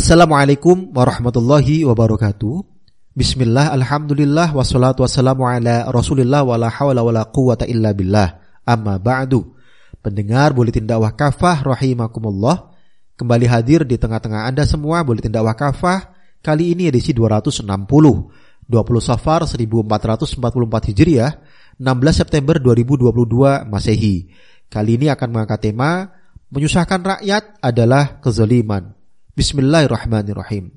Assalamualaikum warahmatullahi wabarakatuh. Bismillah, alhamdulillah, wassalatu wassalamu ala rasulillah wa la hawla wa la quwata illa billah. Amma ba'du. Pendengar boleh tindak wakafah rahimakumullah. Kembali hadir di tengah-tengah Anda semua boleh tindak wakafah. Kali ini edisi 260. 20 Safar 1444 Hijriah, 16 September 2022 Masehi. Kali ini akan mengangkat tema menyusahkan rakyat adalah kezaliman. Bismillahirrahmanirrahim.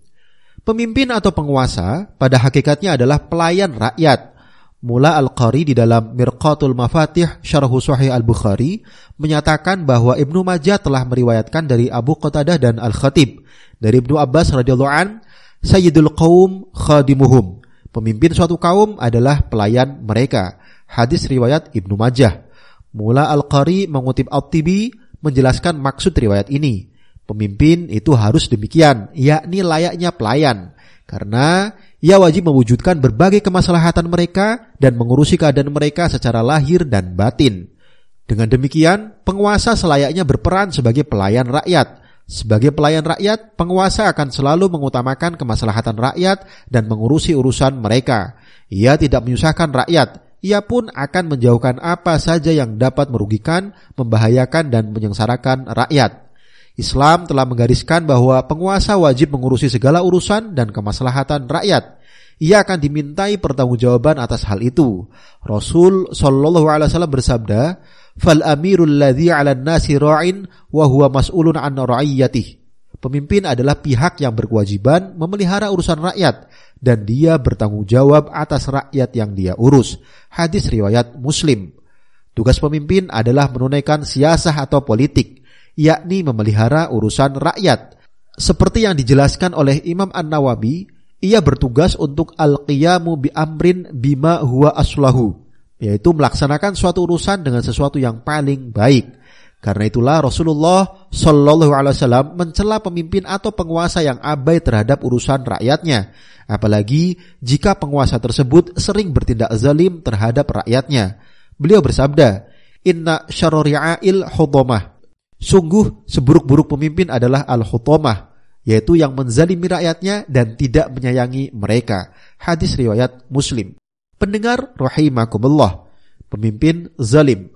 Pemimpin atau penguasa pada hakikatnya adalah pelayan rakyat. Mula Al-Qari di dalam Mirqatul Mafatih Syarhu Sahih Al-Bukhari menyatakan bahwa Ibnu Majah telah meriwayatkan dari Abu Qatadah dan Al-Khatib dari Ibnu Abbas radhiyallahu an Sayyidul Qaum khadimuhum. Pemimpin suatu kaum adalah pelayan mereka. Hadis riwayat Ibnu Majah. Mula Al-Qari mengutip At-Tibi menjelaskan maksud riwayat ini. Pemimpin itu harus demikian, yakni layaknya pelayan. Karena ia wajib mewujudkan berbagai kemaslahatan mereka dan mengurusi keadaan mereka secara lahir dan batin. Dengan demikian, penguasa selayaknya berperan sebagai pelayan rakyat. Sebagai pelayan rakyat, penguasa akan selalu mengutamakan kemaslahatan rakyat dan mengurusi urusan mereka. Ia tidak menyusahkan rakyat, ia pun akan menjauhkan apa saja yang dapat merugikan, membahayakan, dan menyengsarakan rakyat. Islam telah menggariskan bahwa penguasa wajib mengurusi segala urusan dan kemaslahatan rakyat. Ia akan dimintai pertanggungjawaban atas hal itu. Rasul Shallallahu Alaihi Wasallam bersabda, "Fal amirul ladhi 'ala nasi ra'in wa huwa mas'ulun an ra'iyatih." Pemimpin adalah pihak yang berkewajiban memelihara urusan rakyat dan dia bertanggung jawab atas rakyat yang dia urus. Hadis riwayat Muslim. Tugas pemimpin adalah menunaikan siasah atau politik yakni memelihara urusan rakyat. Seperti yang dijelaskan oleh Imam An-Nawawi, ia bertugas untuk al-qiyamu bi amrin bima huwa aslahu, yaitu melaksanakan suatu urusan dengan sesuatu yang paling baik. Karena itulah Rasulullah Shallallahu Alaihi Wasallam mencela pemimpin atau penguasa yang abai terhadap urusan rakyatnya, apalagi jika penguasa tersebut sering bertindak zalim terhadap rakyatnya. Beliau bersabda, Inna syarori'ail hudomah Sungguh seburuk-buruk pemimpin adalah al-hutomah, yaitu yang menzalimi rakyatnya dan tidak menyayangi mereka. Hadis riwayat Muslim. Pendengar rahimakumullah, pemimpin zalim.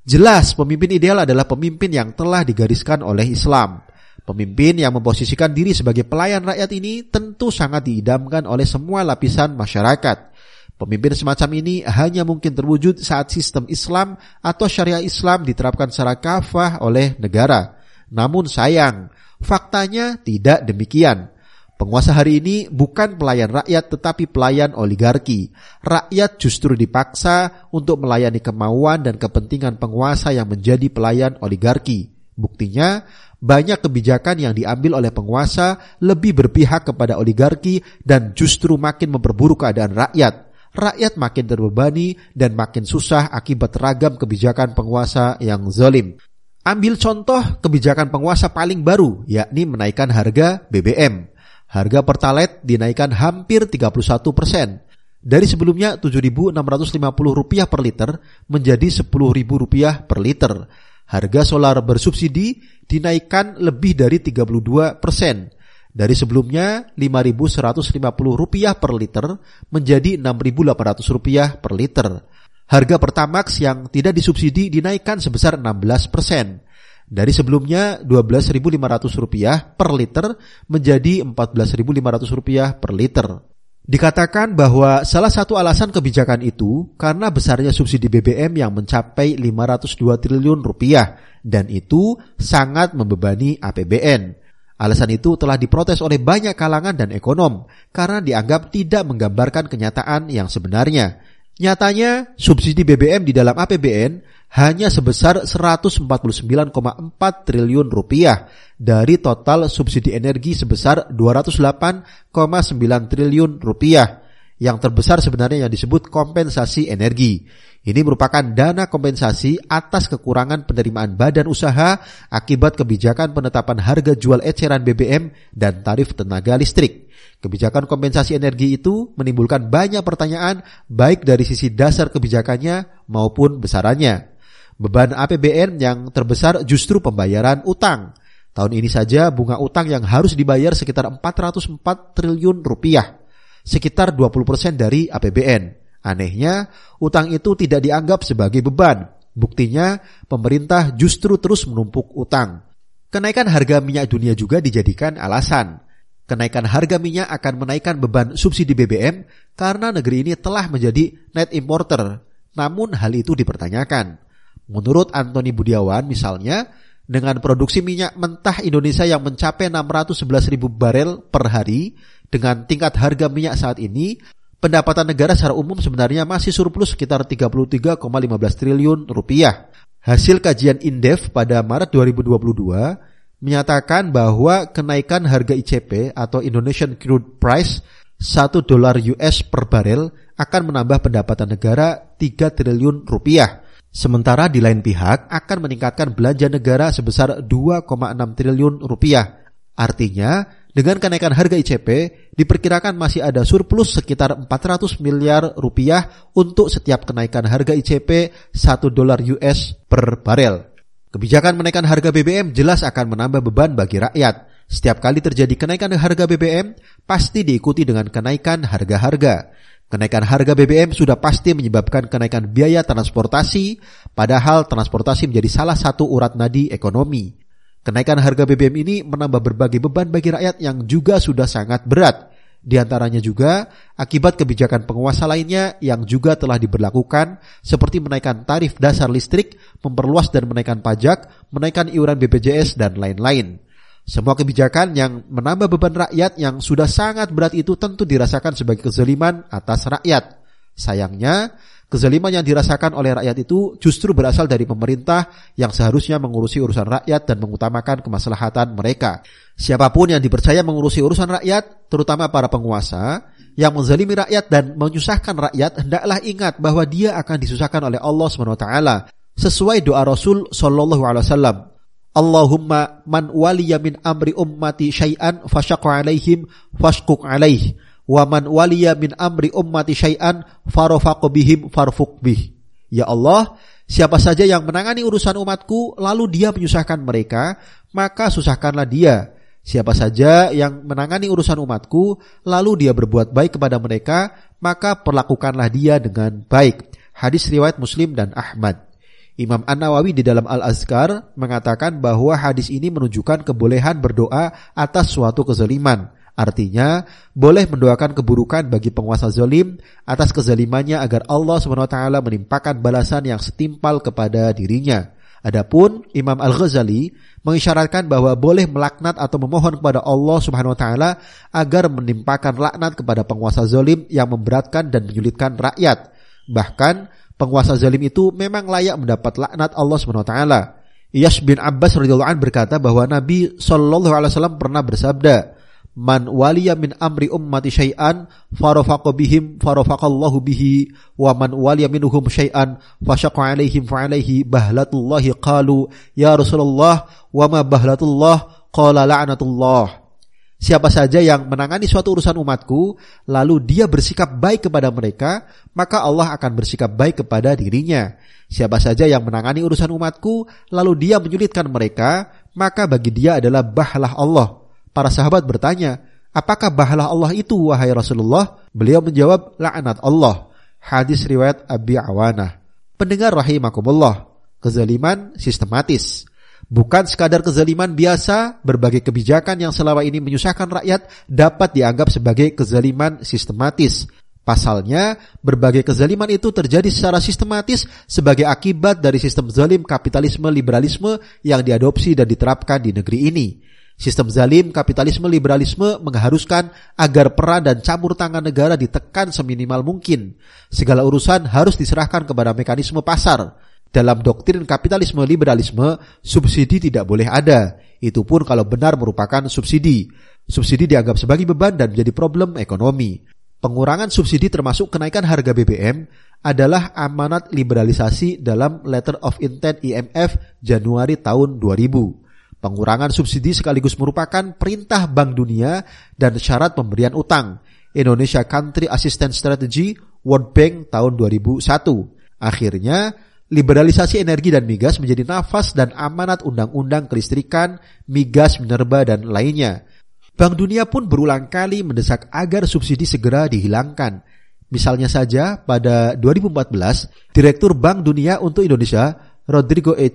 Jelas pemimpin ideal adalah pemimpin yang telah digariskan oleh Islam. Pemimpin yang memposisikan diri sebagai pelayan rakyat ini tentu sangat diidamkan oleh semua lapisan masyarakat. Pemimpin semacam ini hanya mungkin terwujud saat sistem Islam atau syariah Islam diterapkan secara kafah oleh negara. Namun sayang, faktanya tidak demikian. Penguasa hari ini bukan pelayan rakyat tetapi pelayan oligarki. Rakyat justru dipaksa untuk melayani kemauan dan kepentingan penguasa yang menjadi pelayan oligarki. Buktinya, banyak kebijakan yang diambil oleh penguasa lebih berpihak kepada oligarki dan justru makin memperburuk keadaan rakyat rakyat makin terbebani dan makin susah akibat ragam kebijakan penguasa yang zalim. Ambil contoh kebijakan penguasa paling baru, yakni menaikkan harga BBM. Harga Pertalite dinaikkan hampir 31 persen. Dari sebelumnya Rp7.650 per liter menjadi Rp10.000 per liter. Harga solar bersubsidi dinaikkan lebih dari 32 persen dari sebelumnya Rp5.150 per liter menjadi Rp6.800 per liter. Harga Pertamax yang tidak disubsidi dinaikkan sebesar 16 persen. Dari sebelumnya Rp12.500 per liter menjadi Rp14.500 per liter. Dikatakan bahwa salah satu alasan kebijakan itu karena besarnya subsidi BBM yang mencapai 502 triliun rupiah dan itu sangat membebani APBN. Alasan itu telah diprotes oleh banyak kalangan dan ekonom karena dianggap tidak menggambarkan kenyataan yang sebenarnya. Nyatanya, subsidi BBM di dalam APBN hanya sebesar 149,4 triliun rupiah dari total subsidi energi sebesar 208,9 triliun rupiah. Yang terbesar sebenarnya yang disebut kompensasi energi. Ini merupakan dana kompensasi atas kekurangan penerimaan badan usaha akibat kebijakan penetapan harga jual eceran BBM dan tarif tenaga listrik. Kebijakan kompensasi energi itu menimbulkan banyak pertanyaan baik dari sisi dasar kebijakannya maupun besarannya. Beban APBN yang terbesar justru pembayaran utang. Tahun ini saja bunga utang yang harus dibayar sekitar 404 triliun rupiah, sekitar 20% dari APBN. Anehnya, utang itu tidak dianggap sebagai beban. Buktinya, pemerintah justru terus menumpuk utang. Kenaikan harga minyak dunia juga dijadikan alasan. Kenaikan harga minyak akan menaikkan beban subsidi BBM karena negeri ini telah menjadi net importer. Namun hal itu dipertanyakan. Menurut Antoni Budiawan misalnya, dengan produksi minyak mentah Indonesia yang mencapai 611 ribu barel per hari, dengan tingkat harga minyak saat ini, pendapatan negara secara umum sebenarnya masih surplus sekitar 33,15 triliun rupiah. Hasil kajian Indef pada Maret 2022 menyatakan bahwa kenaikan harga ICP atau Indonesian Crude Price 1 dolar US per barel akan menambah pendapatan negara 3 triliun rupiah. Sementara di lain pihak akan meningkatkan belanja negara sebesar 2,6 triliun rupiah. Artinya, dengan kenaikan harga ICP, diperkirakan masih ada surplus sekitar 400 miliar rupiah untuk setiap kenaikan harga ICP 1 dolar US per barel. Kebijakan menaikkan harga BBM jelas akan menambah beban bagi rakyat. Setiap kali terjadi kenaikan harga BBM, pasti diikuti dengan kenaikan harga-harga. Kenaikan harga BBM sudah pasti menyebabkan kenaikan biaya transportasi, padahal transportasi menjadi salah satu urat nadi ekonomi. Kenaikan harga BBM ini menambah berbagai beban bagi rakyat yang juga sudah sangat berat, di antaranya juga akibat kebijakan penguasa lainnya yang juga telah diberlakukan seperti menaikkan tarif dasar listrik, memperluas dan menaikkan pajak, menaikkan iuran BPJS dan lain-lain. Semua kebijakan yang menambah beban rakyat yang sudah sangat berat itu tentu dirasakan sebagai kezaliman atas rakyat. Sayangnya, Kezaliman yang dirasakan oleh rakyat itu justru berasal dari pemerintah yang seharusnya mengurusi urusan rakyat dan mengutamakan kemaslahatan mereka. Siapa pun yang dipercaya mengurusi urusan rakyat, terutama para penguasa, yang menzalimi rakyat dan menyusahkan rakyat, hendaklah ingat bahwa dia akan disusahkan oleh Allah SWT. Sesuai doa Rasul Sallallahu Alaihi Wasallam, Allahumma man waliya min amri ummati syai'an fasyaqa alaihim fashkuk alaih wa man waliya min amri ummati syai'an farafaqu bihim. Ya Allah, siapa saja yang menangani urusan umatku lalu dia menyusahkan mereka, maka susahkanlah dia. Siapa saja yang menangani urusan umatku lalu dia berbuat baik kepada mereka, maka perlakukanlah dia dengan baik. Hadis riwayat Muslim dan Ahmad. Imam An-Nawawi di dalam Al-Azkar mengatakan bahwa hadis ini menunjukkan kebolehan berdoa atas suatu kezaliman. Artinya, boleh mendoakan keburukan bagi penguasa zalim atas kezalimannya agar Allah SWT menimpakan balasan yang setimpal kepada dirinya. Adapun Imam Al-Ghazali mengisyaratkan bahwa boleh melaknat atau memohon kepada Allah Subhanahu wa taala agar menimpakan laknat kepada penguasa zalim yang memberatkan dan menyulitkan rakyat. Bahkan penguasa zalim itu memang layak mendapat laknat Allah Subhanahu wa taala. Bin Abbas radhiyallahu berkata bahwa Nabi Shallallahu alaihi wasallam pernah bersabda, man waliya min amri ummati syai'an farafaqa bihim farafaqallahu bihi wa man waliya minhum syai'an fasyaqa alaihim fa alaihi bahlatullahi qalu ya Rasulullah wa ma bahlatullah qala la'natullah Siapa saja yang menangani suatu urusan umatku, lalu dia bersikap baik kepada mereka, maka Allah akan bersikap baik kepada dirinya. Siapa saja yang menangani urusan umatku, lalu dia menyulitkan mereka, maka bagi dia adalah bahlah Allah. Para sahabat bertanya, apakah bahala Allah itu wahai Rasulullah? Beliau menjawab, la'anat Allah. Hadis riwayat Abi Awanah. Pendengar rahimakumullah, kezaliman sistematis. Bukan sekadar kezaliman biasa, berbagai kebijakan yang selama ini menyusahkan rakyat dapat dianggap sebagai kezaliman sistematis. Pasalnya, berbagai kezaliman itu terjadi secara sistematis sebagai akibat dari sistem zalim kapitalisme liberalisme yang diadopsi dan diterapkan di negeri ini. Sistem zalim, kapitalisme, liberalisme mengharuskan agar peran dan campur tangan negara ditekan seminimal mungkin. Segala urusan harus diserahkan kepada mekanisme pasar. Dalam doktrin kapitalisme liberalisme, subsidi tidak boleh ada. Itu pun kalau benar merupakan subsidi. Subsidi dianggap sebagai beban dan menjadi problem ekonomi. Pengurangan subsidi termasuk kenaikan harga BBM adalah amanat liberalisasi dalam Letter of Intent IMF Januari tahun 2000. Pengurangan subsidi sekaligus merupakan perintah Bank Dunia dan syarat pemberian utang. Indonesia Country Assistance Strategy World Bank tahun 2001. Akhirnya, Liberalisasi energi dan migas menjadi nafas dan amanat undang-undang kelistrikan, migas, minerba, dan lainnya. Bank Dunia pun berulang kali mendesak agar subsidi segera dihilangkan. Misalnya saja pada 2014, Direktur Bank Dunia untuk Indonesia, Rodrigo E.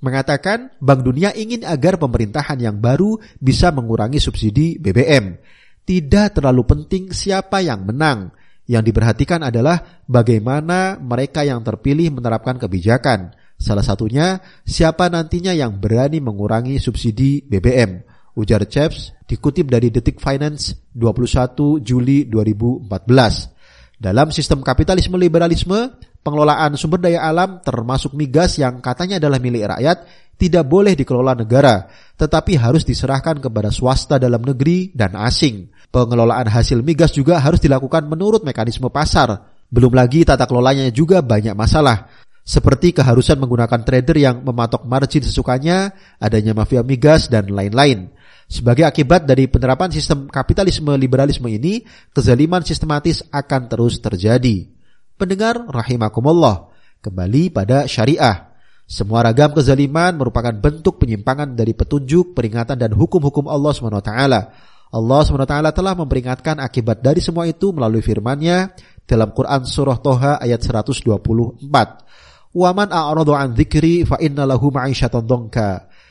mengatakan Bank Dunia ingin agar pemerintahan yang baru bisa mengurangi subsidi BBM. Tidak terlalu penting siapa yang menang, yang diperhatikan adalah bagaimana mereka yang terpilih menerapkan kebijakan. Salah satunya, siapa nantinya yang berani mengurangi subsidi BBM. Ujar Chaps dikutip dari Detik Finance 21 Juli 2014. Dalam sistem kapitalisme liberalisme, pengelolaan sumber daya alam termasuk migas yang katanya adalah milik rakyat tidak boleh dikelola negara, tetapi harus diserahkan kepada swasta dalam negeri dan asing. Pengelolaan hasil migas juga harus dilakukan menurut mekanisme pasar. Belum lagi tata kelolanya juga banyak masalah. Seperti keharusan menggunakan trader yang mematok margin sesukanya, adanya mafia migas, dan lain-lain. Sebagai akibat dari penerapan sistem kapitalisme liberalisme ini, kezaliman sistematis akan terus terjadi. Pendengar rahimakumullah, kembali pada syariah. Semua ragam kezaliman merupakan bentuk penyimpangan dari petunjuk, peringatan dan hukum-hukum Allah SWT. Allah SWT telah memperingatkan akibat dari semua itu melalui firman-Nya dalam Quran surah Toha ayat 124. Waman a'radu an dzikri fa inna lahu.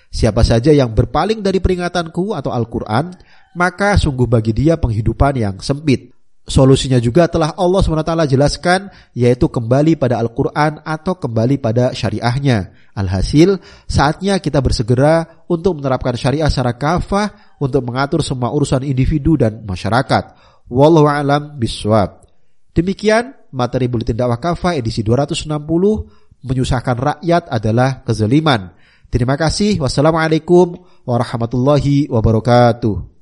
Siapa saja yang berpaling dari peringatanku atau Al-Quran, maka sungguh bagi dia penghidupan yang sempit. Solusinya juga telah Allah SWT jelaskan, yaitu kembali pada Al-Quran atau kembali pada syariahnya. Alhasil, saatnya kita bersegera untuk menerapkan syariah secara kafah untuk mengatur semua urusan individu dan masyarakat. Wallahu alam biswab. Demikian materi Buletin Dakwah Kafah edisi 260 menyusahkan rakyat adalah kezaliman. Terima kasih. Wassalamualaikum warahmatullahi wabarakatuh.